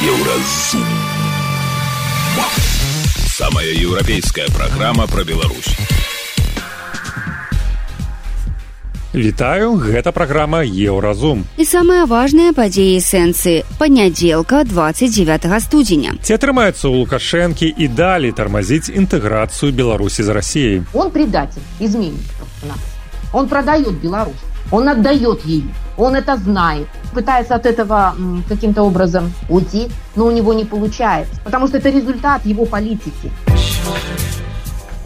Еўразум. Самая еўрапейская праграма пра Беларусь. Вітаю, гэта праграма Еўразум. І самыя важныя падзеі сэнсы панядзелка 29 студзеня. Ці атрымаецца ў Лукашэнкі і далей тармазіць інтэграцыю Беларусі з Расіяй. Он предатель, изменник просто нас. Он продает Беларусь, он отдает ей, он это знает. Пытается от этого м, каким-то образом уйти, но у него не получается, потому что это результат его политики.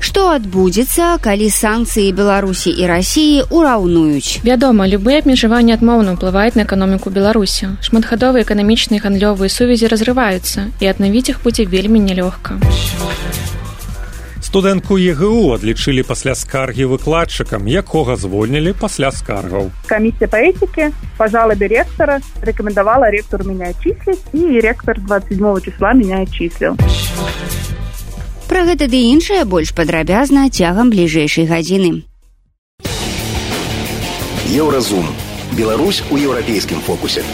Што адбудзецца, калі санкцыі Беларусі і рассіі ўраўнуюць. Вядома, любыя абмежаванні адмоўна ўплываюць на эканоміку Беларусі. Шматгадовыя эканамічныя і гандлёвыя сувязі разрываюцца, і аднавіць іх будзе вельмі нялёгка. Студэнтку ЕГУ адлічылі пасля скаргі выкладчыкам, якога звольнілі пасля скаргаў. Комиссия по этике по жалобе ректора рекомендовала ректору меня отчислить, и ректор 27 числа меня отчислил. Пра гэта ды іншае больш падрабязна цягам бліжэйшай гадзіны. Еўразум. Беларусь у еўрапейскім фокусе.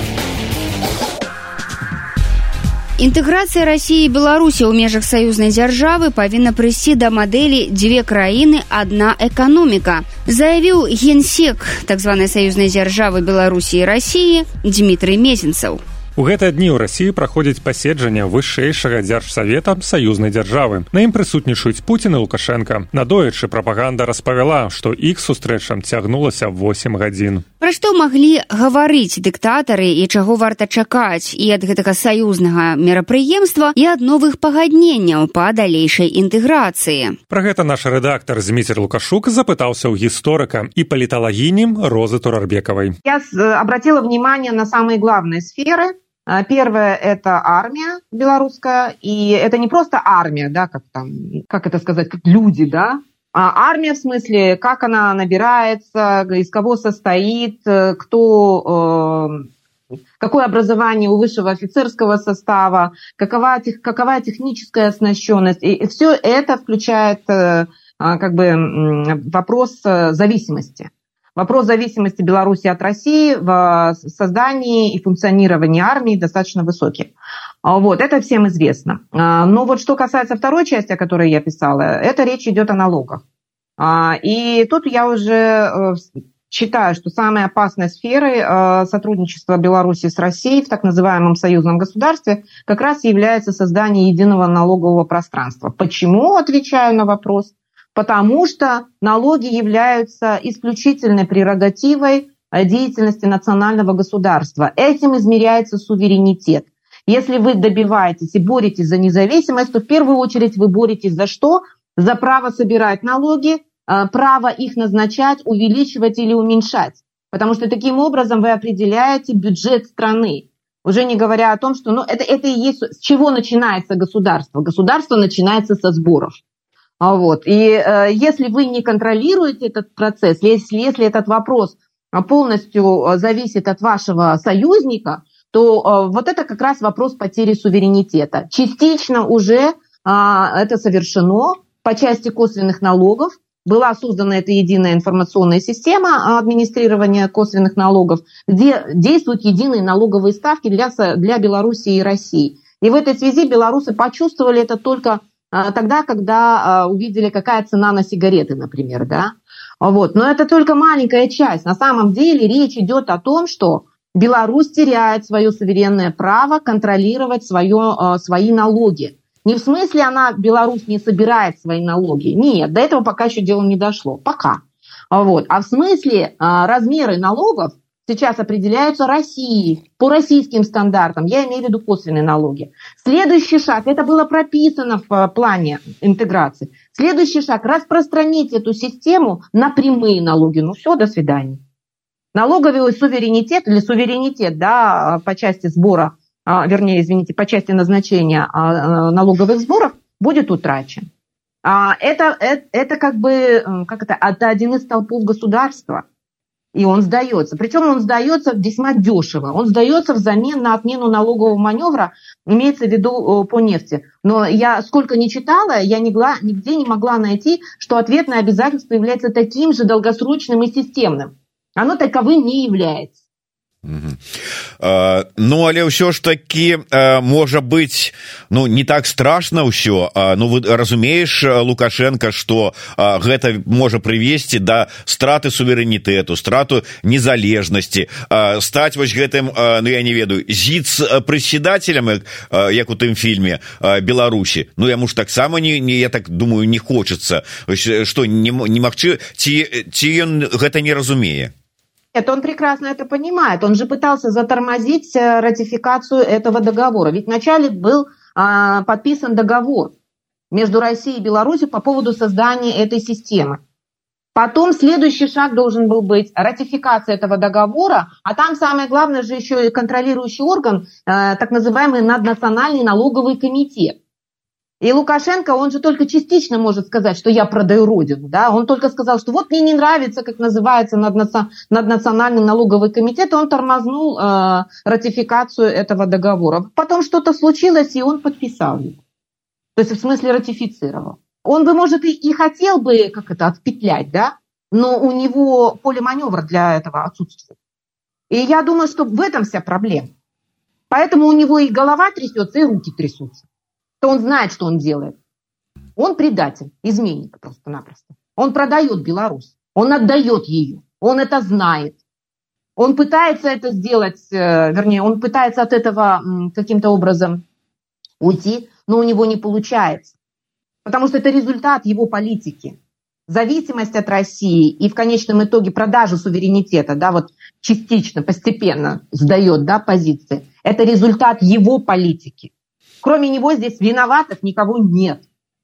Інтэграцыя рассіі і беларусі ў межах саюзнай дзяржавы павінна прыйсці да мадэлі дзве краіны адна эканоміка заявіў генсек так званай саюзнай дзяржавы беларусі і рассіі дмітрый мезенцаў У гэтыя дні ў рассіі праходзіць паседжанне вышэйшага дзяржсавета саюзнай дзяржавы. На ім прысутнічаюць Пуін і Лукашенко. Надоечы прапаганда распавяла, што іх сустрэчам цягнулася 8 гадзін. Пра што маглі гаварыць дыктатары і чаго варта чакаць і ад гэтага саюзнага мерапрыемства і ад новых пагадненняў па далейшай інтэграцыі. Пра гэта наш рэдактар Зміцер Лукашук запытаўся ў гісторыка і паліталагінім Розы Турарбекавай. Я с- обратила внимание на самые главные сферы. а, Первое – это армия белорусская, и это не просто армия, да, как там, как это сказать, как люди, да, а армия в смысле, как она набирается, из кого состоит, э, кто, э, какое образование у высшего офицерского состава, какова, какова техническая оснащенность. И все это включает э, а, как бы вопрос зависимости. Вопрос зависимости Беларуси от России в создании и функционировании армии достаточно высокий. А, Вот, это всем известно. А, Но вот что касается второй части, о которой я писала, это речь идет о налогах. А, И тут я уже э, считаю, что самой опасной сферой э, сотрудничества Беларуси с Россией в так называемом союзном государстве как раз является создание единого налогового пространства. Почему, отвечаю на вопрос, потому что налоги являются исключительной прерогативой э, деятельности национального государства. Этим измеряется суверенитет. Если вы добиваетесь и боретесь за независимость, то в первую очередь вы боретесь за что? За право собирать налоги, э, право их назначать, увеличивать или уменьшать. Потому что таким образом вы определяете бюджет страны. Уже не говоря о том, что ну, это, это и есть с чего начинается государство. Государство начинается со сборов. А Вот. И э, если вы не контролируете этот процесс, если, если этот вопрос а, полностью э, зависит от вашего союзника, то э, вот это как раз вопрос потери суверенитета. Частично уже а, это совершено по части косвенных налогов. Была создана эта единая информационная система администрирования косвенных налогов, где действуют единые налоговые ставки для, для Беларуси и России. И в этой связи белорусы почувствовали это только тогда, когда а, увидели, какая цена на сигареты, например, да. Вот. Но это только маленькая часть. На самом деле речь идет о том, что Беларусь теряет свое суверенное право контролировать свое, а, свои налоги. Не в смысле она, Беларусь, не собирает свои налоги. Нет, до этого пока еще дело не дошло. Пока. А Вот. А в смысле а, размеры налогов сейчас определяются Россией по российским стандартам. Я имею в виду косвенные налоги. Следующий шаг, это было прописано в э, плане интеграции. Следующий шаг, распространить эту систему на прямые налоги. Ну все, до свидания. Налоговый суверенитет или суверенитет да, по части сбора, а, вернее, извините, по части назначения а, налоговых сборов будет утрачен. А, Это, это, это как бы, э, как это, это один из столпов государства. И он сдается. Причем он сдается весьма дешево. Он сдается взамен на отмену налогового маневра, имеется в виду э, по нефти. Но я сколько не читала, я нигде не могла найти, что ответное обязательство является таким же долгосрочным и системным. Оно таковым не является. Ну але ўсё ж таки можа быть ну не так страшно ўсё Ну вы разумееш лукашенко что гэта можа прывесці да страты суверэнітэту страту незалежнасці. Стаць вось гэтым Ну я не ведаю зіц прыседателем як у тым фільме беларусі Ну яму ж таксама не не я так думаю не хочется что не немагчы ці ці ён гэта не разумее Нет, он прекрасно это понимает. Он же пытался затормозить э, ратификацию этого договора. Ведь вначале был а, подписан договор между Россией и Беларусью по поводу создания этой системы. Потом следующий шаг должен был быть ратификация этого договора, а там самое главное же еще и контролирующий орган, э, так называемый наднациональный налоговый комитет. И Лукашенко, он же только частично может сказать, что я продаю родину. Да? Он только сказал, что вот мне не нравится, как называется наднациональный налоговый комитет, и он тормознул э, ратификацию этого договора. Потом что-то случилось, и он подписал его. То есть в смысле ратифицировал. Он бы, может, и, и хотел бы как это отпетлять, да? но у него поле маневра для этого отсутствует. И я думаю, что в этом вся проблема. Поэтому у него и голова трясется, и руки трясутся то он знает, что он делает. Он предатель, изменник просто-напросто. Он продает Беларусь, он отдает ее, он это знает. Он пытается это сделать, э, вернее, он пытается от этого каким-то образом уйти, но у него не получается. Потому что это результат его политики. Зависимость от России и в конечном итоге продажу суверенитета, да, вот частично, постепенно сдает да, позиции, это результат его политики. Кроме него здесь виноватых никого нет.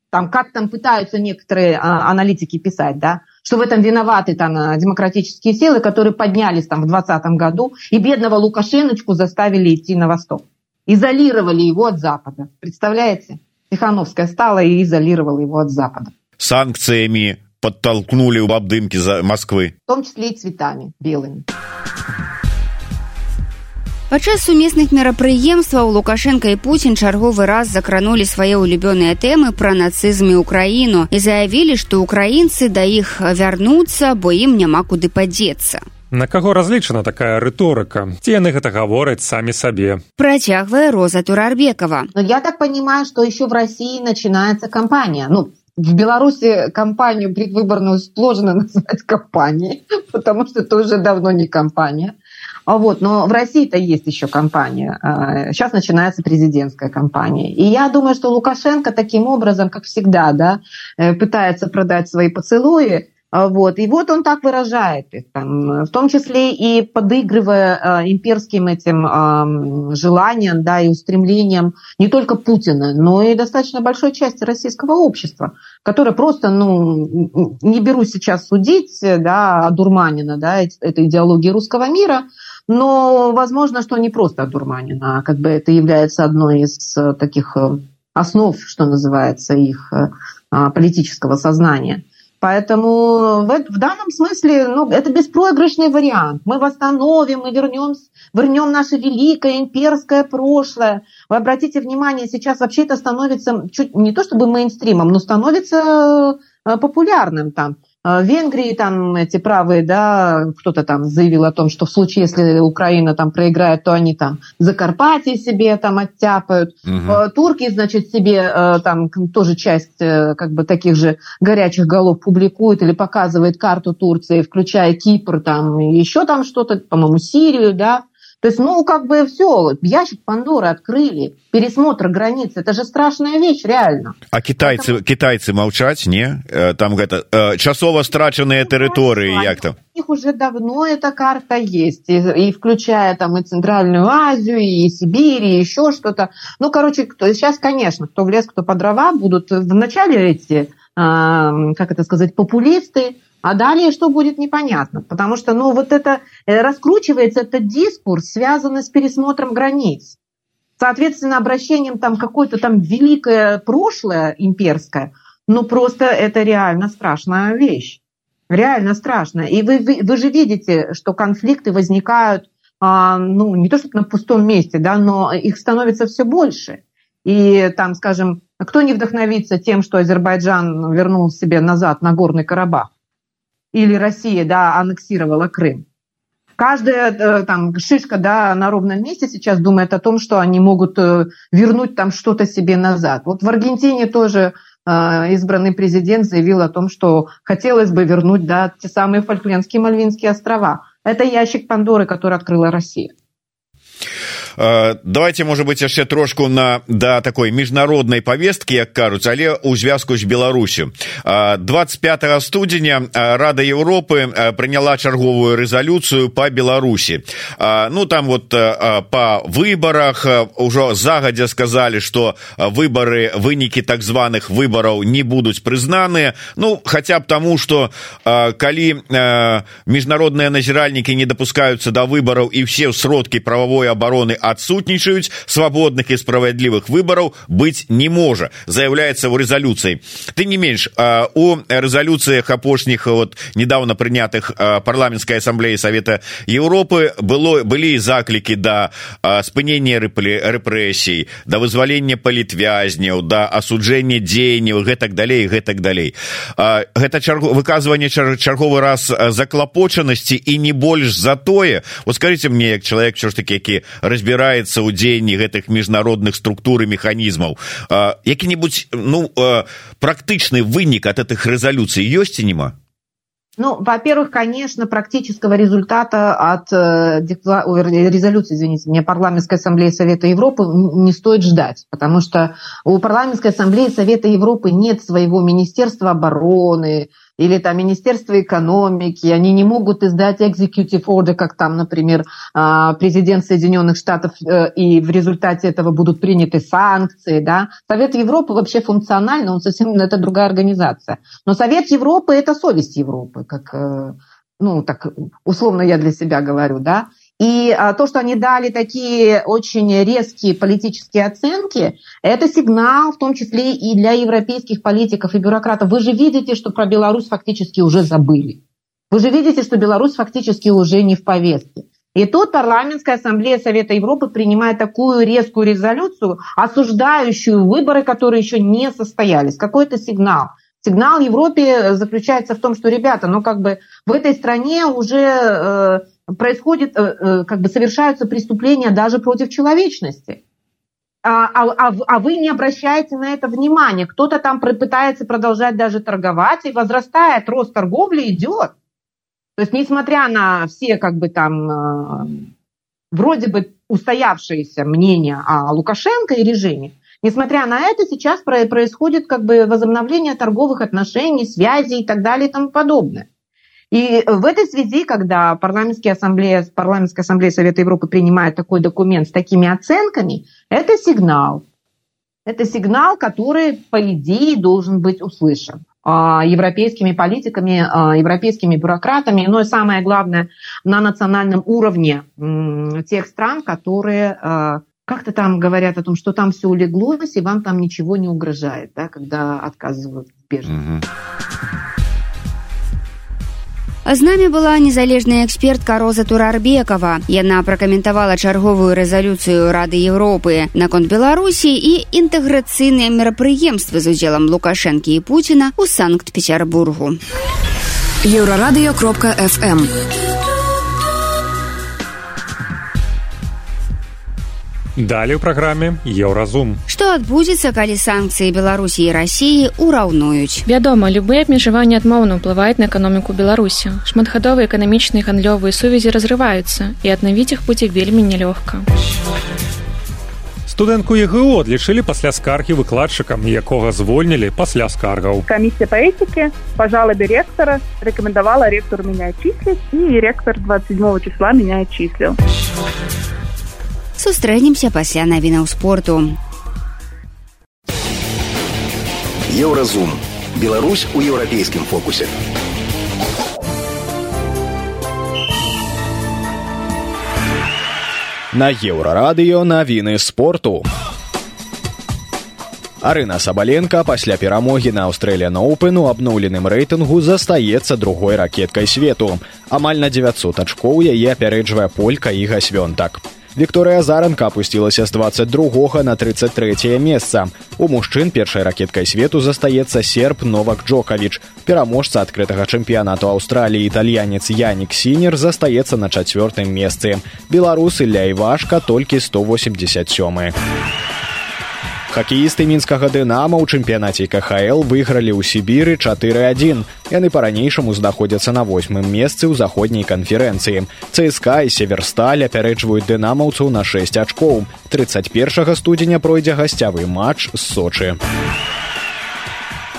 Там, как там пытаются некоторые а, аналитики писать, да, что в этом виноваты там а, демократические силы, которые поднялись там в 2020 году и бедного Лукашеночку заставили идти на восток. Изолировали его от Запада. Представляете? Тихановская стала и изолировала его от Запада. Санкциями подтолкнули в обдымки Москвы. В том числе и цветами белыми. Падчас сумесных мерапрыемстваў лукашенко і Путін чарговы раз закранулі свае ўлюбёныя тэмы пра нацызм і ўкраіну і заявілі што украінцы да іх вярнуцца бо ім няма куды падзецца На каго разлічана такая рыторыка ці яны гэта гавораць самі сабе працягвае роза турарбекова но я так понимаю что еще в россии начинается кампания ну в Беларуси кампанию предвыборную сложно назвать компанией, потому что это уже давно не компания. А вот, но в России-то есть еще кампания. Сейчас а, начинается президентская кампания. И я думаю, что Лукашенко таким образом, как всегда, да, э, пытается продать свои поцелуи, а, вот. И вот он так выражает их, там, в том числе и подыгрывая э, имперским этим э, желаниям да, и устремлениям не только Путина, но и достаточно большой части российского общества, которое просто, ну, не беру сейчас судить, да, Дурманина, да, этой идеологии русского мира, но возможно, что не просто одурманена, а как бы это является одной из э, таких э, основ, что называется, их э, а, политического сознания. Поэтому в, в данном смысле ну, это беспроигрышный вариант. Мы восстановим, мы вернем, вернем наше великое имперское прошлое. Вы обратите внимание, сейчас вообще это становится чуть не то чтобы мейнстримом, но становится популярным там. А, в Венгрии там эти правые, да, кто-то там заявил о том, что в случае, если Украина там проиграет, то они там Закарпатье себе там оттяпают. Угу. Турки, значит, себе э, там тоже часть э, как бы таких же горячих голов публикует или показывает карту Турции, включая Кипр, там еще там что-то, по-моему, Сирию, да. То есть, ну, как бы все, ящик Пандоры открыли, пересмотр границ, это же страшная вещь, реально. А китайцы, Поэтому... китайцы молчать, не? Э, там это, э, часово страченные территории, як там? У них уже давно эта карта есть, и, и включая там и Центральную Азию, и Сибирь, и еще что-то. Ну, короче, кто, сейчас, конечно, кто в лес, кто по дрова, будут вначале эти, э, как это сказать, популисты, а далее что будет непонятно, потому что ну, вот это э, раскручивается этот дискурс, связанный с пересмотром границ. Соответственно, обращением там какое-то там великое прошлое имперское, ну просто это реально страшная вещь. Реально страшно. И вы, вы, вы же видите, что конфликты возникают, а, ну, не то чтобы на пустом месте, да, но их становится все больше. И там, скажем, кто не вдохновится тем, что Азербайджан вернул себе назад на Горный Карабах? Или Россия да, аннексировала Крым. каждая э, там шишка да, на ровном месте сейчас думает о том, что они могут э, вернуть там что-то себе назад. Вот в Аргентине тоже э, избранный президент заявил о том, что хотелось бы вернуть да, те самые Фольклендские Мальвинские острова. Это ящик Пандоры, который открыла Россия. Э, давайте может быть яшчэ трошку на да такой міжнароднай повесткі як кажуць але у звязку з беларусю 25 э, студзеня э, рада Европы прыняла чарговую рэзалюцыю по беларусі ну там вот по выборах ужо загадзя сказали что выборы вынікі так званых выбораў не будуць прызнаныя ну хотя б тому что калі міжнародныя назіральнікі не допускаются до выбораў і все сродкі правовой обороны адсутнічаюць свабодных і справядлівых выбараў быць не можа заявляецца ў рэзалюцыі ты не менш у рэзалюцыях апошніх вот недавно прынятых парламенской ассамблеі совета Европы было былі заклікі да спынення рэпрэсій да вызвалення палітвязняў да асуджэння дзеянняў гэтак далей гэтак далей гэта чаргу выказванне чарговы раз заклапочанасці і не больш за тое вот скажите мне як чалавек що ж таки які разбір разбіраецца ў дзеянні гэтых міжнародных структур і механізмаў які-нибудь ну практычны вынік от этих рэзалюцый ёсць і нема Ну, во-первых, конечно, практического результата от э, декла... резолюции, извините меня, Парламентской ассамблеи Совета Европы не стоит ждать, потому что у Парламентской ассамблеи Совета Европы нет своего Министерства обороны, или там Министерство экономики, они не могут издать executive order, как там, например, а, президент Соединенных Штатов, э, и в результате этого будут приняты санкции, да. Совет Европы вообще функционально, он совсем, это другая организация. Но Совет Европы – это совесть Европы, как, э, ну, так условно я для себя говорю, да. И а, то, что они дали такие очень резкие политические оценки, это сигнал в том числе и для европейских политиков и бюрократов. Вы же видите, что про Беларусь фактически уже забыли. Вы же видите, что Беларусь фактически уже не в повестке. И тут парламентская ассамблея Совета Европы принимает такую резкую резолюцию, осуждающую выборы, которые еще не состоялись. Какой-то сигнал. Сигнал Европе заключается в том, что, ребята, ну как бы в этой стране уже э, происходит, э, э, как бы совершаются преступления даже против человечности. А, а, а, а вы не обращаете на это внимания. Кто-то там пытается продолжать даже торговать, и возрастает рост торговли, идет. То есть, несмотря на все, как бы там, э, вроде бы устоявшиеся мнения о Лукашенко и режиме, несмотря на это, сейчас происходит как бы возобновление торговых отношений, связей и так далее и тому подобное. И в этой связи, когда парламентская ассамблея, парламентская ассамблея Совета Европы принимает такой документ с такими оценками, это сигнал. Это сигнал, который, по идее, должен быть услышан а, европейскими политиками, а, европейскими бюрократами, но и самое главное, на национальном уровне тех стран, которые а, как-то там говорят о том, что там все улеглось, и вам там ничего не угрожает, да, когда отказывают в беженцах. З намі была незалежная экспертка роза турарбекова. Яна пракаментавала чарговую рэзалюцыю рады Европы. Наконт беларусі і інтэграцыйныя мерапрыемствы з удзелам лукашэнкі і пуціна у санкт-петербургу. Еўрарадыё кропка фм Далее ў праграме еўразум што адбудзецца калі санкцыі беларусі і рассіі ўраўнуюць вядома любые абмежаванні адмоўна ўплываюць на эканоміку беларусі шматгадовыя эканамічныя гандлёвыя сувязі разрываюцца і аднавіць іх будзе вельмі нялёгка студэнтку егу адлічылі пасля скаргі выкладчыкам якога звольнілі пасля скаргаў комиссия по этике по жалобе ректора рекомендовала ректор меня числить и ректор 27 числа меня числил сустрэнемся пасля навінаў спорту еўразум Беларусь у еўрапейскім фокусе на еўрарадыё навіны спорту Арына Сабаленко пасля перамогі на Аўстраліяна Оупен у абноўленым рэйтынгу застаецца другой ракеткай свету. Амаль на 900 ачкоў яе апярэджвае полька і гасвёнтак. Вікторыя Заранка апусцілася з 22 на 33 месца. У мужчын першай ракеткай свету застаецца серп Новак Джокавіч. Пераможца адкрытага чэмпіянату Аўстраліі італьянец Янік Сінер застаецца на чацвёртым месцы. Беларусы ля Івашка толькі 187. Хакеісты мінскага дынама ў чэмпіянаце КХл выйгралі ў сібіры 4-1. Яны па-ранейшаму знаходзяцца на восьмым месцы ў заходняй канферэнцыі. ЦСК і северсталь апярэджваюць дынамаўцаў на 6 ачкоў. 31 студзеня пройдзе гасцявы матч з Сочы.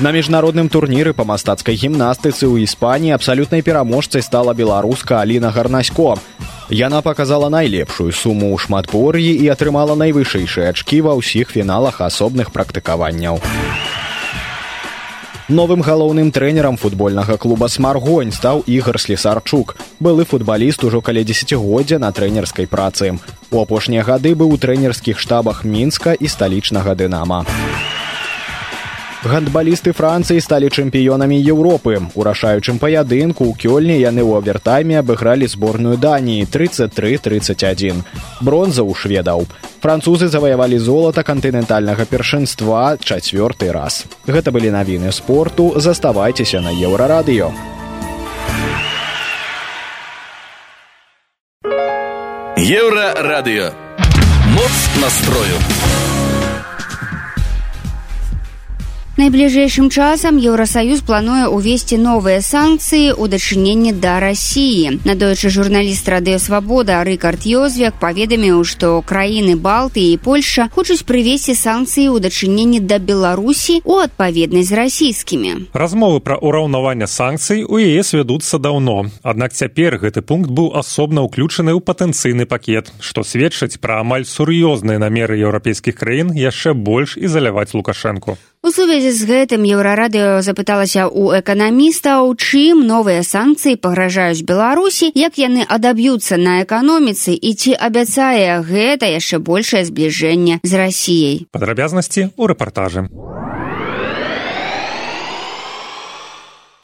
На міжнародным турніры па мастацкай гімнастыцы ў іспаніі абсалютнай пераможцай стала беларуска Аліна гарнасько. Яна паказала найлепшую суму ў шматбор'і і атрымала найвышэйшыя ачкі ва ўсіх фіналах асобных практыкаванняў. Новым галоўным трэнерам футбольнага клуба смаргонь стаў ігар слесарчук. Былы футбаліст ужо каля десятгоддзя на трэнерскай працы. У апошнія гады быў у трэнерскіх штабах мінска і сталічнага дынама. Гандбалісты Францыі сталі чэмпіёнамі Еўропы. У рашаючым паядынку ў кёльні яны ў авертайме абыгралі зборную Даніі 33-31. Бронза ў шведаў. Французы заваявалі золата кантынентальнага першынства чацвёрты раз. Гэта былі навіны спорту, заставайцеся на еўрарадыё. Еўрарадыё. Моц настрою. Найбліжэйшым часам Еўросаюз плануе ўвесці новыя санкцыі ў дачыненні да рассіі. Надоечы журналіст радыёвабода Рыкард Йозвяк паведаміў, што краіны Балтыі і Польша хочуць прывесці санкцыі ў дачыненні да Беларусі у адпаведнасць з расійскімі. Размовы пра ўраўнаванне санкцый у яе свядуцца даўно. Аднак цяпер гэты пункт быў асобна ўключаны ў патэнцыйны пакет, што сведчыць пра амаль сур'ёзныя намеры еўрапейскіх краін яшчэ больш ізаляваць лукашэнку. У сувязі з гэтым еўрарадыё запыталася ў эканамістаў, чым новыя санкцыі пагражаюць Беларусі, як яны адаб'юцца на эканоміцы і ці абяцае гэта яшчэ большае збліжэнне з рассіяй. Падрабязнасці ў рэпартажы.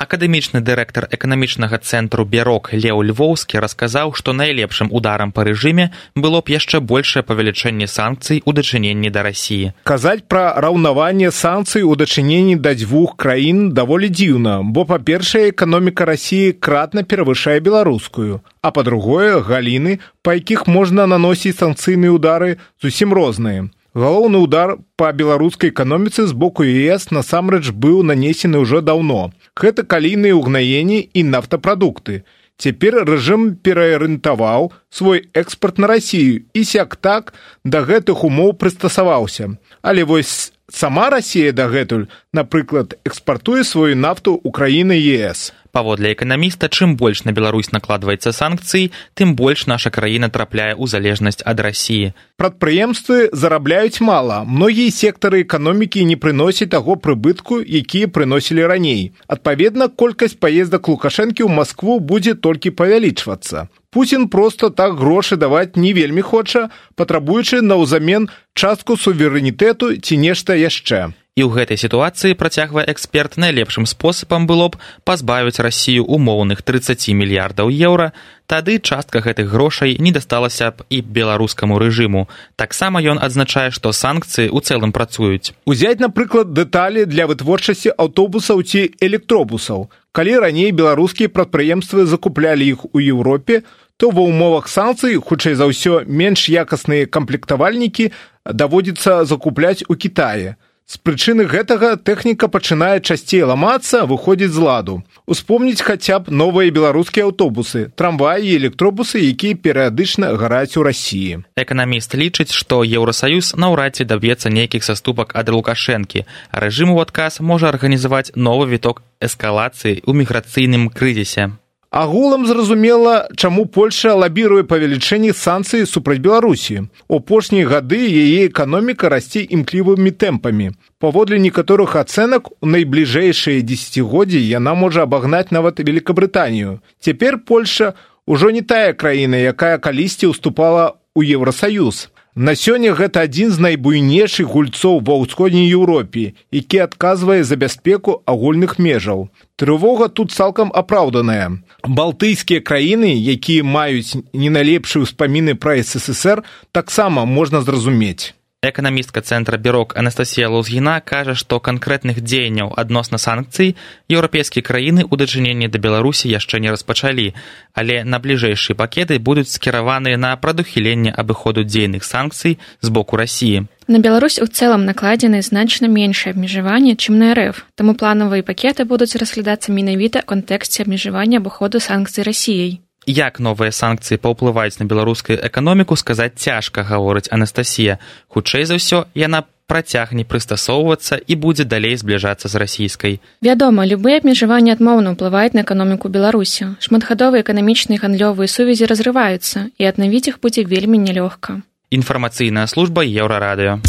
Акадэмічны дырэктар эканамічнага цэнтру бярок леў львоўскі расказаў што найлепшым ударам па рэжыме было б яшчэ большее павелічэнне санкцый у дачыненні да рассіі казаць пра раўнаванне санкцый у дачыненні да дзвюх краін даволі дзіўна бо па-першае эканоміка рассіі кратна перавышае беларускую а па-другое галіны па якіх можна наносіць санкцыйныя ўдары зусім розныя галоўны удар па беларускай эканоміцы з боку ес насамрэч быў нанесены ўжо даўно. Гэта калійныя ўгнаенні і нафтапрадукты. Цяпер рэжым пераарыентаваў свой экспарт на рассію і сяк так да гэтых умоў прыстасаваўся. Але вось сама расія дагэтуль напрыклад экспартуе сваю нафту ў краіны ес. Паводле эканаміста чым больш на беларусь накладваецца санкцыі тым больш наша краіна трапляе ў залежнасць ад рассіі прадпрыемствы зарабляюць мала. Многія сектары эканомікі не прыносяць таго прыбытку якія прыносілі раней. Адпаведна колькасць паездак лукашэнкі ў москву будзе толькі павялічвацца Пусін проста так грошы даваць не вельмі хоча, патрабуючы наўзамен частку суверэнітэту ці нешта яшчэ. І ў гэтай сітуацыі працягвае эксперт найлепшым спосабам было б пазбавіць рассію умоўных 30 мільярдаў еўра, тады частка гэтых грошай не дасталася б і беларускаму рэжыму. Таксама ён адзначае, што санкцыі ў цэлым працуюць. Узяць, напрыклад, дэталі для вытворчасці аўтобусаў ці электробусаў. Калі раней беларускія прадпрыемствы закуплялі іх у Еўропе, то ва ўмовах санкцый хутчэй за ўсё менш якасныя камплектавальнікі даводзіцца закупляць у Кітае. З прычыны гэтага тэхніка пачынае часцей ламацца, выходзіць з ладу. Успомніць хаця б новыя беларускія аўтобусы, трамваі і электробусы, якія перыядычна гараць у рассіі. Эканаміст лічыць, што Еўросаюз наўрад ці даб'ецца нейкіх саступак ад лукашэнкі, рэжым у адказ можа арганізаваць новы віток эскалацыі ў міграцыйным крызісе. Агулам зразумела, чаму Польша лабіруе павелічэнне санкцыі супраць Беларусі. У апошнія гады яе эканоміка расце імклівымі тэмпамі. Паводле некаторых ацэнак у найбліжэйшыя дзегоддзі яна можа абагнаць нават Великабрытанію. Цяпер Польша ўжо не тая краіна, якая калісьці ўступала ў Еўросаюз. На сёння гэта адзін з найбуйнейшых гульцоў ва ўсходняй Еўропе, які адказвае за бяспеку агульных межаў. Трывога тут цалкам апраўданая. Балтыйскія краіны, якія маюць не найлепшыя ўспаміны пра ССР, таксама можна зразумець. Эканамістка цэнтра бюрок Анастасія Лузгіна кажа, што канкрэтных дзеянняў адносна санкцый еўрапейскія краіны ў дачыненні да Беларусі яшчэ не распачалі, але на бліжэйшыя пакеты будуць скіраваныя на прадухіленне абыходу дзейных санкцый з боку рассіі. На Беларусь у цэлым накладзены значна меншае абмежаванне, чым на РФ, таму планавыя пакеты будуць разглядацца менавіта ў кантэксце абмежавання абыходу санкцый рассіяй. Як новыя санкцыі паўплываюць на беларускую эканоміку сказаць цяжка гаворыць Анастасія. Хутчэй за ўсё яна працягне прыстасоўвацца і будзе далей збліжацца з расійскай. Вядома, любыя абмежаванні адмоўна ўплываюць на эканоміку Беларусі. Шматгадовыя эканамічныя гандлёвыя сувязі разрываюцца і аднавіць іх будзе вельмі нялёгка. Інфармацыйная служба еўрарадыё.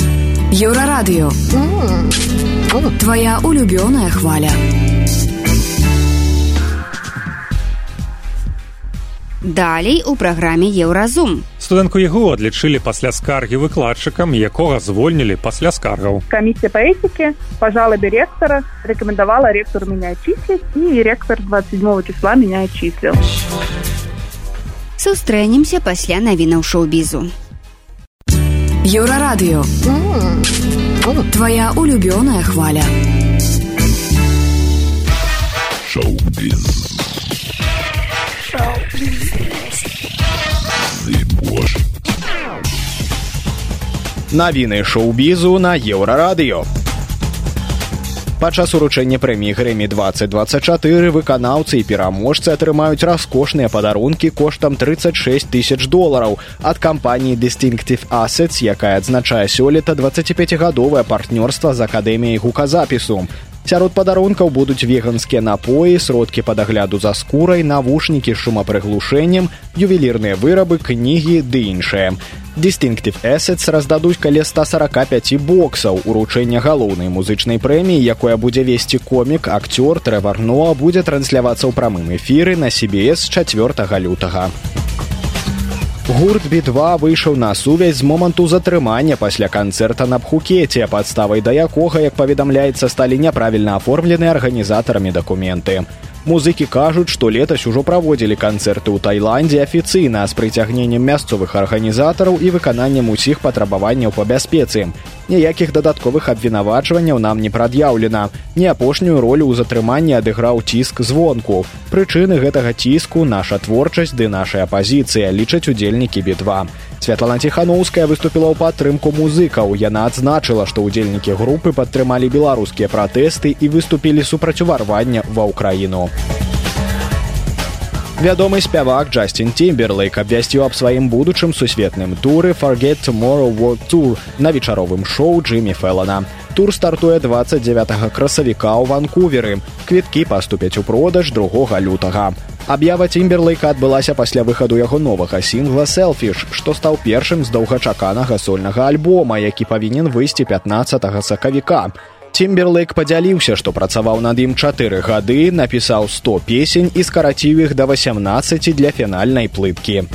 Еўрарадыё. Твая улюбёная хваля. Далей у праграме еўразум. Студэнтку ягу адлічылі пасля скаргі выкладчыкам, якога звольнілі пасля скаргаў. Комиссия по этике по жалобе ректора рекомендовала ректору меня отчислить, и ректор 27 числа меня отчислил. Сустрэнемся пасля навінаў шоу-бізу. Еўрарадыё. Твая улюбёная хваля. Шоу-біз. Навіны шоу-бізу на еўрарадыё. Падчас уручэння прэміі грэмі 2024 выканаўцы і пераможцы атрымаюць раскошныя падарункі коштам 36 тысяч долараў ад кампаніі Distinctive Assets, якая адзначае сёлета 25гадовае партнёрства з акадэміяй гуказапісу. Сярод падарункаў будуць веганскія напоі, сродкі па дагляду за скурай, навушнікі з шумапрыглушэннем, ювелірныя вырабы, кнігі ды іншае. Distinctive Assets раздадуць каля 145 боксаў. Уручэння галоўнай музычнай прэміі, якое будзе весці комік, акцёр Трэварно будзе транслявацца ў прамым эфіры на CBS 4 лютага. Гурт B2 выйшаў на сувязь з моманту затрымання пасля канцэрта на пхукеце, падставай да якога, як паведамляецца, сталі няправільна аформлены арганізатарамі дакументы. Музыкі кажуць, што летась ужо праводзілі канцэрты ў Тайландзе афіцыйна з прыцягненнем мясцовых арганізатараў і выкананнем усіх патрабаванняў па бяспецы. Ніякіх дадатковых абвінавачванняў нам не прад'яўлена. Не апошнюю ролю ў затрыманні адыграў ціск звонку. Прычыны гэтага ціску наша творчасць ды нашая пазіцыя лічаць удзельнікі бітва. Святлана Тханаўская выступіла ў падтрымку музыкаў. Яна адзначыла, што ўдзельнікі групы падтрымалі беларускія пратэсты і выступілі супраць уварвання ва ўкраіну. Вядомы спявак Джасцін Тимберлейк абвясціў аб сваім будучым сусветным туры Forget Tomorrow World Tour на вечаровым шоу Джиммі Феллана. Тур стартуе 29 красавіка ў Ванкуверы. Квіткі паступяць у продаж другога лютага. Аб'ява Тимберлейка адбылася пасля выхаду яго новага сінгла «Селфіш», што стаў першым з доўгачаканага сольнага альбома, які павінен выйсці 15 сакавіка. Тимберлейк падзяліўся, што працаваў над ім чатыры гады, напісаў 100 песень і скараціў іх да 18 для фінальнай плыткі.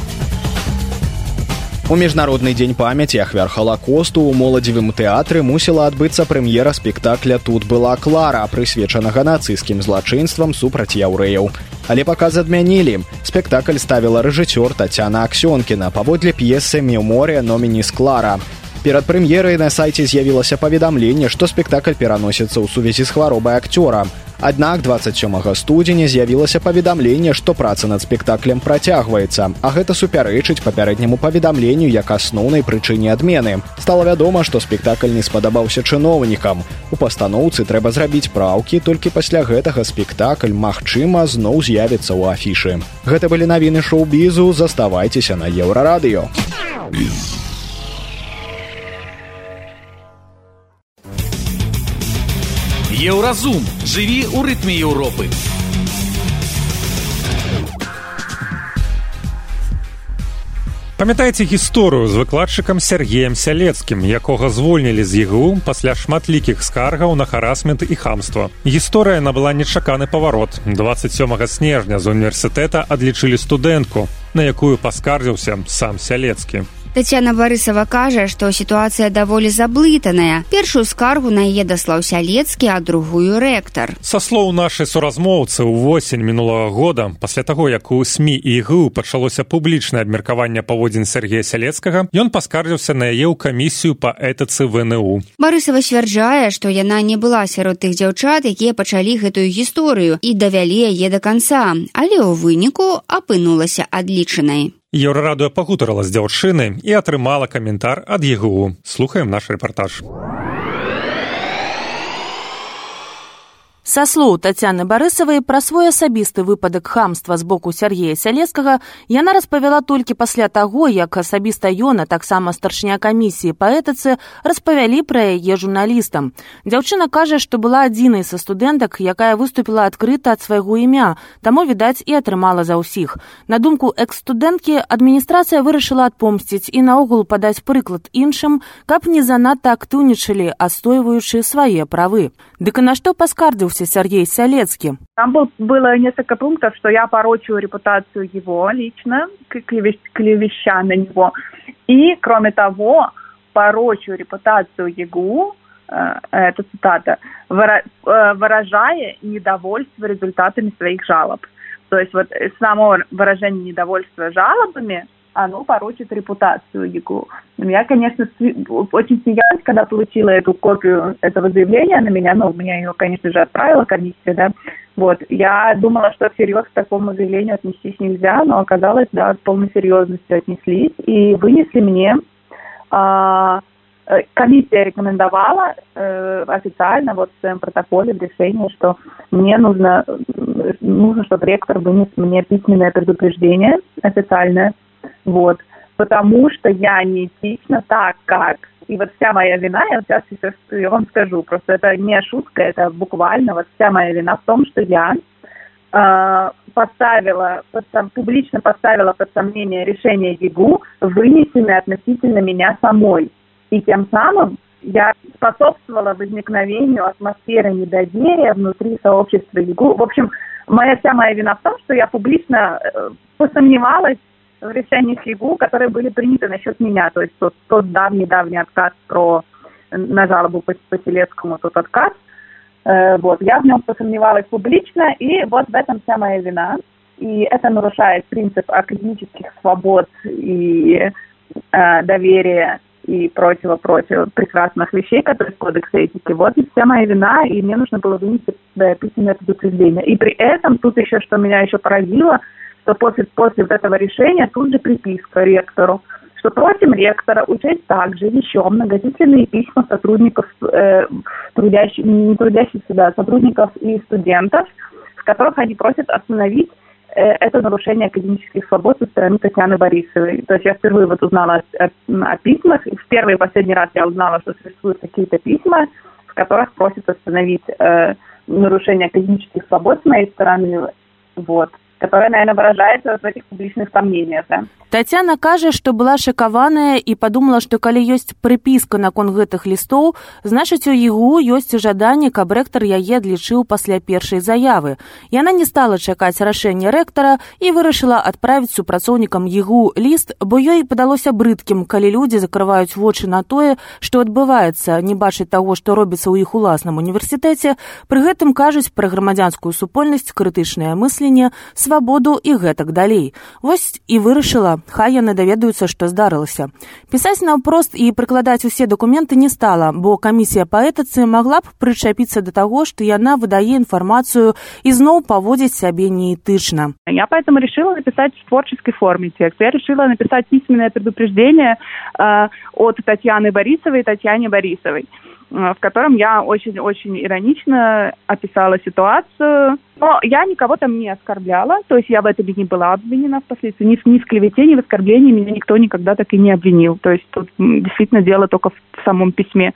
У міжнародны дзень памяці ахвяр халакосту ў моладзевым тэатры мусіла адбыцца прэм'ера спектакля тут была клара прысвечанага нацысцкім злачынствам супраць яўрэяў але паказ адмянілі спектакль ставіла рэжысёр татяна аксёнкіна паводле п'есы меморыя номініс клара перад прэм'ерай на сайце з'явілася паведамленне што спектакль пераносіцца ў сувязі з хваробай акцёра Аднак 27 студзеня з'явілася паведамленне, што праца над спектаклем працягваецца, а гэта супярэчыць папярэдняму паведамленню як асноўнай прычыне адмены. Стала вядома, што спектакль не спадабаўся чыноўнікам. У пастаноўцы трэба зрабіць праўкі, толькі пасля гэтага спектакль, магчыма, зноў з'явіцца ў афішы. Гэта былі навіны шоу-бізу, заставайцеся на еўрарадыё. Еўразум жыві ў рытме Еўропы. Памятаеце гісторыю з выкладчыкам Сергеем сялецкім, якога звольнілі з ЕГУ пасля шматлікіх скаргаў на харасмент і хамства. Гісторыя набыла нечаканы паварот. 27 снежня з універсітэта адлічылі студэнтку, на якую паскардзіўся сам сялецкі. Тацяна Барысава кажа, што сітуацыя даволі заблытаная. Першую скаргу на яе даслаў сялецкі, а другую рэктар. Са слоў нашай суразмоўцы ў восень мінулага года, пасля таго, як у СМі і ігу пачалося публічнае абмеркаванне паводзін Сергея Сялецкага, ён паскардзіўся на яе ў камісію па этыцы ВНУ. Барысава сцвярджае, што яна не была сярод тых дзяўчат, якія пачалі гэтую гісторыю і давялі яе да канца, але ў выніку апынулася адлічанай. Еўрарадыё пагутарыла з дзяўчыны і атрымала каментар ад ЕГУ. Слухаем наш рэпартаж. Са слоў Тацяны Барысавай пра свой асабісты выпадак хамства з боку Сергея Сялескага яна распавяла толькі пасля таго, як асабіста ён, а таксама старшня камісіі па этыцы распавялі пра яе журналістам. Дзяўчына кажа, што была адзінай са студэнтак, якая выступіла адкрыта ад свайго імя, таму відаць і атрымала за ўсіх. На думку экс-студэнткі адміністрацыя вырашыла адпомсціць і наогул падаць прыклад іншым, каб не занадта актыўнічалі, astойваючы свае правы. Дык на што паскардзіўся Сергей Солецкий? Там был, было несколько пунктов, что я порочу репутацию его лично, клевеща на него. И, кроме того, порочу репутацию ЕГУ, э, это цитата, э, выражая недовольство результатами своих жалоб. То есть вот само выражение недовольства жалобами оно порочит репутацию ЕГУ. Я, конечно, очень смеялась, когда получила эту копию этого заявления на меня, но у меня ее, конечно же, отправила комиссия, да. Вот, я думала, что всерьез к такому заявлению отнестись нельзя, но оказалось, да, с полной серьезностью отнеслись и вынесли мне а, э, комиссия рекомендовала э, официально вот в своем протоколе в решении, что мне нужно, нужно, чтобы ректор вынес мне письменное предупреждение официальное, вот. Потому что я не этична так, как. И вот вся моя вина, я сейчас, сейчас я вам скажу, просто это не шутка, это буквально вот вся моя вина в том, что я э, поставила, под, публично поставила под сомнение решение ЕГУ, вынесенное относительно меня самой. И тем самым я способствовала возникновению атмосферы недоверия внутри сообщества ЕГУ. В общем, моя вся моя вина в том, что я публично э, посомневалась в решениях ЕГУ, которые были приняты насчет меня. То есть тот, тот давний-давний отказ про на жалобу по, по Селецкому, тот отказ. Э, вот, я в нем посомневалась публично, и вот в этом вся моя вина. И это нарушает принцип академических свобод и э, доверия и прочего-прочего прекрасных вещей, которые в кодексе этики. Вот и вся моя вина, и мне нужно было вынести письменное предупреждение. И при этом тут еще, что меня еще поразило – что после, после вот этого решения тут же приписка ректору, что просим ректора учесть также еще многочисленные письма сотрудников, э, трудящих, не трудящихся, да, сотрудников и студентов, в которых они просят остановить э, это нарушение академических свобод со стороны Татьяны Борисовой. То есть я впервые вот узнала о, о, о письмах, и в первый и последний раз я узнала, что существуют какие-то письма, в которых просят остановить э, нарушение академических свобод с моей стороны. Вот которая, наверное, выражается в этих публичных сомнениях. Да? Татьяна кажа, што была шакаваная і падумала, што калі ёсць прыпіска наконт гэтых лістоў, значыць у ігу ёсць жаданне, каб рэктар яе адлічыў пасля першай заявы. Яна не стала чакаць рашэння рэктара і вырашыла адправіць супрацоўнікам ігу ліст, бо ёй падалося брыдкім, калі людзі закрываюць вочы на тое, што адбываецца, не бачыць таго, што робіцца ў іх уласным універсітэце, пры гэтым кажуць пра грамадзянскую супольнасць, крытычнае мысленне, свабоду і гэтак далей. Вось і вырашыла хай яны даведаюцца што здарылася пісаць наўпрост і прыкладаць усе дакументы не стала бо камісія па этыцы магла б прычапіцца да таго што яна выдае інфармацыю і зноў паводзіць сябе неэтычна я поэтому решила написать в творческой форме текст я решила написать письменное предупреждение э, от татьяны борисовой и татьяне борисовой Э, в котором я очень-очень иронично описала ситуацию. но я никого там не оскорбляла, то есть я в этом не была обвинена впоследствии. Ни ни в клевете, ни в оскорблении меня никто никогда так и не обвинил. То есть тут действительно дело только в, самом письме.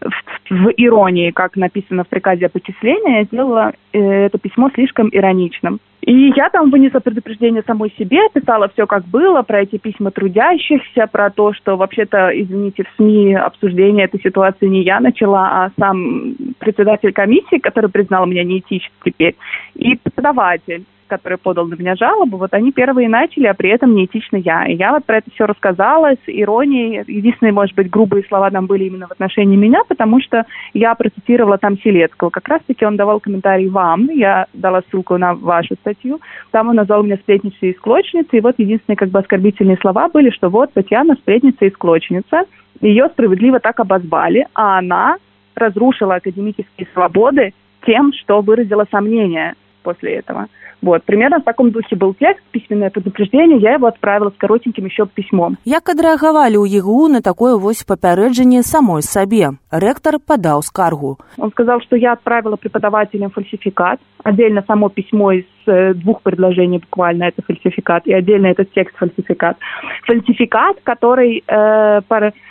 В, в иронии, как написано в приказе о почислении, я сделала э, это письмо слишком ироничным. И я там вынесла предупреждение самой себе, писала все как было, про эти письма трудящихся, про то, что вообще-то, извините, в СМИ обсуждение этой ситуации не я начала, а сам председатель комиссии, который признал меня неэтичной теперь, и преподаватель который подал на меня жалобу, вот они первые начали, а при этом неэтично я. И я вот про это все рассказала с иронией. Единственные, может быть, грубые слова там были именно в отношении меня, потому что я процитировала там Селецкого. Как раз-таки он давал комментарий вам, я дала ссылку на вашу статью. Там он назвал меня сплетницей и склочницей, и вот единственные как бы оскорбительные слова были, что вот Татьяна сплетница и склочница, ее справедливо так обозвали, а она разрушила академические свободы тем, что выразила сомнения после этого. Вот, примерно в таком духе был текст, письменное предупреждение, я его отправила с коротеньким еще письмом. Як адрэагавалі ў ЕГУ на такое вось папярэджанне самой сабе? Ректор подал скаргу. Он сказал, что я отправила преподавателям фальсификат, отдельно само письмо из э, двух предложений буквально это фальсификат, и отдельно этот текст фальсификат. Фальсификат, который э,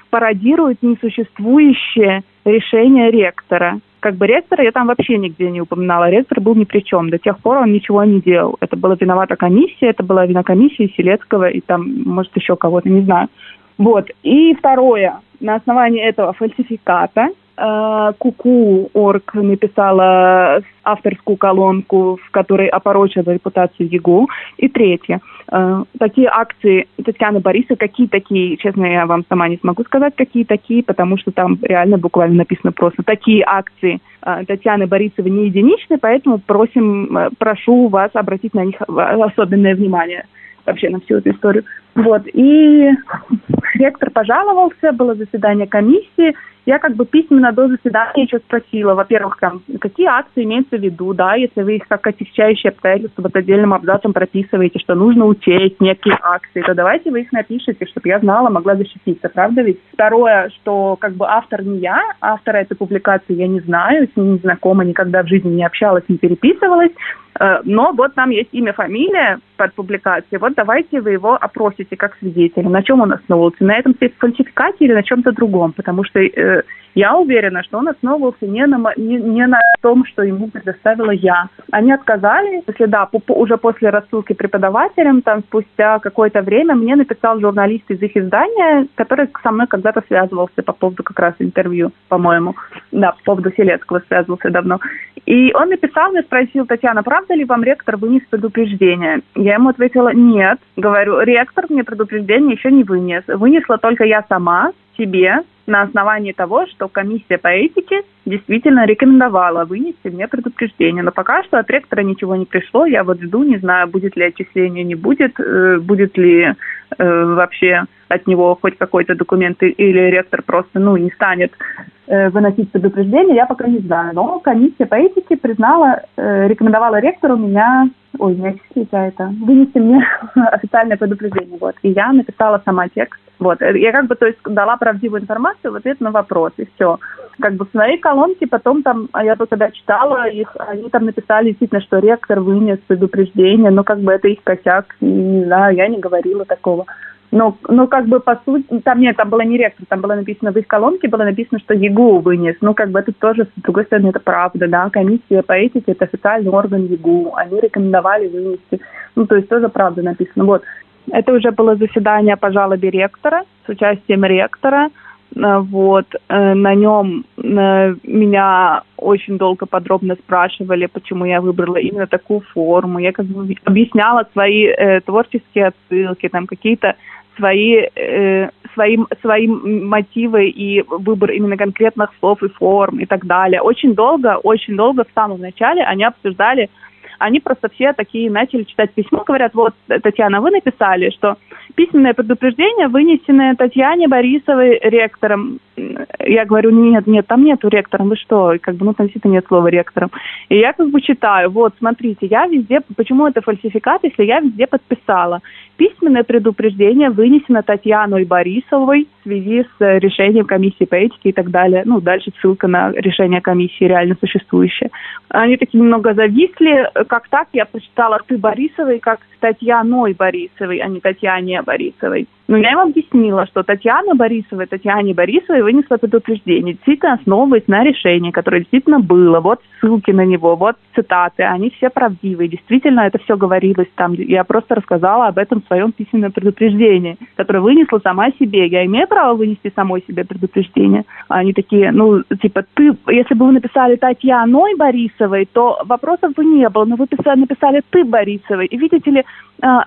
пародирует несуществующее решение ректора как бы ректора я там вообще нигде не упоминала. Ректор был ни при чем. До тех пор он ничего не делал. Это была виновата комиссия, это была вина комиссии Селецкого и там, может, еще кого-то, не знаю. Вот. И второе. На основании этого фальсификата Куку Орг написала авторскую колонку, в которой опорочила репутацию ЕГУ. И третье. Э, такие акции Татьяны Борисовой, какие такие, честно, я вам сама не смогу сказать, какие такие, потому что там реально буквально написано просто такие акции э, Татьяны Борисовой не единичны, поэтому просим, прошу вас обратить на них особенное внимание вообще на всю эту историю. Вот. И ректор пожаловался, было заседание комиссии, я как бы письменно до заседания еще спросила, во-первых, там, какие акции имеются в виду, да, если вы их как отягчающие обстоятельства вот отдельным абзацем прописываете, что нужно учесть некие акции, то давайте вы их напишите, чтобы я знала, могла защититься, правда ведь? Второе, что как бы автор не я, автора этой публикации я не знаю, с ним не знакома, никогда в жизни не общалась, не переписывалась, э, но вот там есть имя, фамилия под публикацией, вот давайте вы его опросите как свидетеля, на чем он основывался, на этом фальсификате или на чем-то другом, потому что э, я уверена, что он основывался не на, не, не на том, что ему предоставила я. Они отказали, если да, по, по, уже после рассылки преподавателям, там спустя какое-то время мне написал журналист из их издания, который со мной когда-то связывался по поводу как раз интервью, по-моему. Да, по поводу Селецкого связывался давно. И он написал мне, спросил, Татьяна, правда ли вам ректор вынес предупреждение? Я ему ответила, нет. Говорю, ректор мне предупреждение еще не вынес. Вынесла только я сама себе на основании того, что комиссия по этике действительно рекомендовала вынести мне предупреждение. Но пока что от ректора ничего не пришло. Я вот жду, не знаю, будет ли отчисление, не будет, э, будет ли э, вообще от него хоть какой-то документ или ректор просто ну, не станет э, выносить предупреждение, я пока не знаю. Но комиссия по этике признала, э, рекомендовала ректору меня, ой, не отчислить, а это, вынести мне официальное предупреждение. Вот. И я написала сама текст. Вот. Я как бы, то есть, дала правдивую информацию в ответ на вопрос, и все. Как бы в своей колонке потом там, а я только когда читала их, они там написали действительно, что ректор вынес предупреждение, но как бы это их косяк, не знаю, я не говорила такого. Но, но как бы по сути, там нет, там было не ректор, там было написано в их колонке, было написано, что ЕГУ вынес. Ну, как бы это тоже, с другой стороны, это правда, да. Комиссия по этике – это официальный орган ЕГУ. Они рекомендовали вынести. Ну, то есть тоже правда написано. Вот. Это уже было заседание по жалобе ректора с участием ректора. Э, вот, э, на нем э, меня очень долго подробно спрашивали, почему я выбрала именно такую форму. Я как бы объясняла свои э, творческие отсылки, там какие-то свои, э, свои, свои мотивы и выбор именно конкретных слов и форм и так далее. Очень долго, очень долго в самом начале они обсуждали они просто все такие начали читать письмо, говорят, вот, Татьяна, вы написали, что письменное предупреждение, вынесенное Татьяне Борисовой ректором. Я говорю, нет, нет, там нету ректором, вы что? Как бы, ну, там действительно нет слова ректором. И я как бы читаю, вот, смотрите, я везде, почему это фальсификат, если я везде подписала? Письменное предупреждение вынесено Татьяной Борисовой в связи с решением комиссии по этике и так далее. Ну, дальше ссылка на решение комиссии реально существующее. Они такие немного зависли. Как так? Я прочитала «ты Борисовой» как Татьяной Борисовой, а не Татьяне Борисовой. Но я им объяснила, что Татьяна Борисова, Татьяне Борисовой вынесла предупреждение, действительно основываясь на решении, которое действительно было. Вот ссылки на него, вот цитаты, они все правдивые. Действительно, это все говорилось там. Я просто рассказала об этом в своем письменном предупреждении, которое вынесла сама себе. Я имею право вынести самой себе предупреждение. Они такие, ну, типа, ты, если бы вы написали Татьяной Борисовой, то вопросов бы не было. Но вы писали, написали ты Борисовой. И видите ли,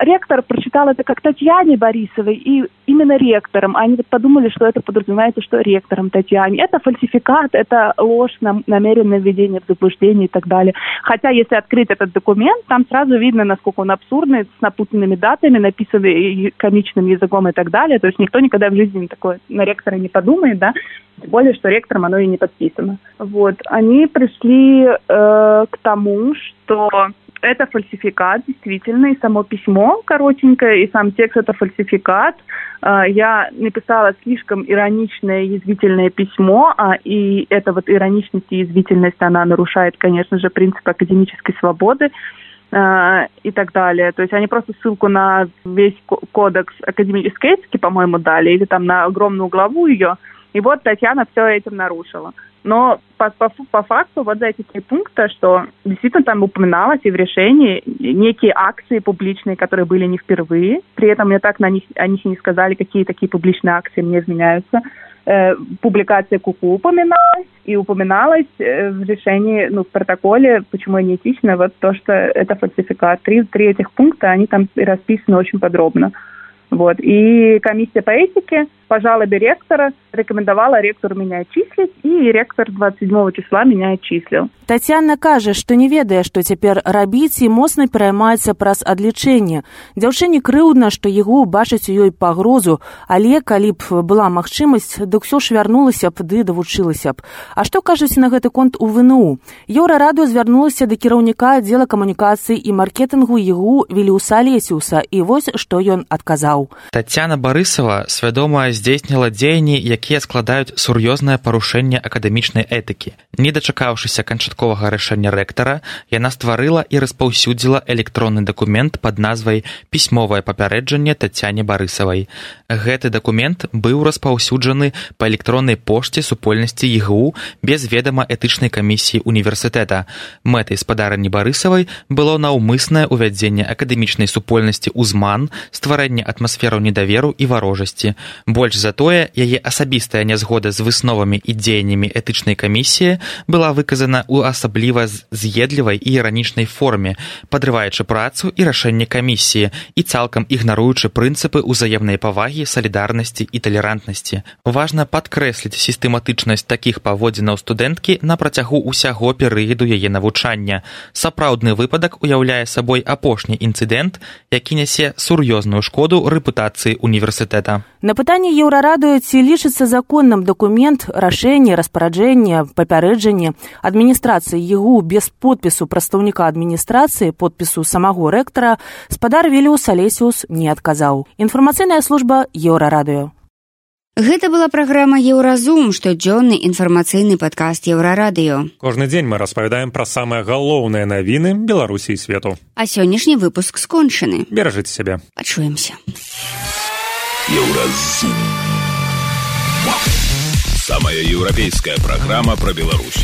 ректор прочитал это как Татьяне Борисовой и именно ректором. Они вот подумали, что это подразумевается, что ректором Татьяне. Это фальсификат, это ложь, намеренное введение в заблуждение и так далее. Хотя, если открыть этот документ, там сразу видно, насколько он абсурдный, с напутанными датами, написанный комичным языком и так далее. То есть никто никогда в жизни такое на ректора не подумает, да, тем более, что ректором оно и не подписано. Вот. Они пришли э, к тому, что это фальсификат, действительно, и само письмо коротенькое, и сам текст это фальсификат. А, я написала слишком ироничное, язвительное письмо, а и эта вот ироничность и язвительность, она нарушает, конечно же, принцип академической свободы а, и так далее. То есть они просто ссылку на весь кодекс академической этики, по-моему, дали, или там на огромную главу ее. И вот Татьяна все этим нарушила. Но по, по, по факту вот за эти три пункта, что действительно там упоминалось и в решении некие акции публичные, которые были не впервые. При этом мне так на них, о них не сказали, какие такие публичные акции мне изменяются. Э, публикация Куку упоминалась, и упоминалось э, в решении, ну, в протоколе, почему неэтично, вот то, что это фальсификат. Три, три этих пункта, они там расписаны очень подробно. Вот. И комиссия по этике по жалобе ректора рекомендовала ректору меня отчислить, и ректор 27 числа меня отчислил. Татьяна кажа, што не ведае, што цяпер рабіць і моцна пераймаецца праз адлічэнне. Дзяўчыне крыўдна, што яго бачыць у ёй пагрозу, але калі б была магчымасць, дык ўсё ж вярнулася б ды давучылася б. А што кажуць на гэты конт у ВНУ? Еўрараду звярнулася да кіраўніка аддзела камунікацыі і маркетынгу ягу Віліуса Лесіуса, і вось што ён адказаў. Татьяна Барысова свядома здзейсніла дзеянні, якія складаюць сур'ёзнае парушэнне акадэмічнай этыкі. Не дачакаўшыся канчатковага рашэння рэктара, яна стварыла і распаўсюдзіла электронны дакумент пад назвай пісьмовае папярэджанне Тацяне Барысавай. Гэты дакумент быў распаўсюджаны па электроннай пошце супольнасці ігУ без ведама этычнай камісіі універсітэта. Мэтай спадарні Барысавай было наўмыснае ўвядзенне акадэмічнай супольнасці ўзман, стварэнне атмасфераў недаверу і варожасці. Больш Больш за тое, яе асабістая нязгода з высновамі і дзеяннямі этычнай камісіі была выказана ў асабліва з'едлівай і іранічнай форме, падрываючы працу і рашэнне камісіі і цалкам ігнаруючы прынцыпы ўзаемнай павагі, салідарнасці і талерантнасці. Важна падкрэсліць сістэматычнасць такіх паводзінаў студэнткі на працягу ўсяго перыяду яе навучання. Сапраўдны выпадак уяўляе сабой апошні інцыдэнт, які нясе сур'ёзную шкоду рэпутацыі універсітэта. На пытанне еўрарадыё ці лічыцца законным дакумент рашэнне распараджэння папярэджанне адміністрацыі егу без подпісу прадстаўніка адміністрацыі подпісу самого рэктара спадар веліус алесіус не адказаў інфармацыйная служба еўрарадыё Гэта была праграма еўразум штодзённы інфармацыйны падкаст еўрарадыё кожны дзень мы распавядаем пра самыя галоўныя навіны беларусі і свету а сённяшні выпуск скончаны беражыце сябе пачуемся Еўразум. Самая еўрапейская праграма пра Беларусь.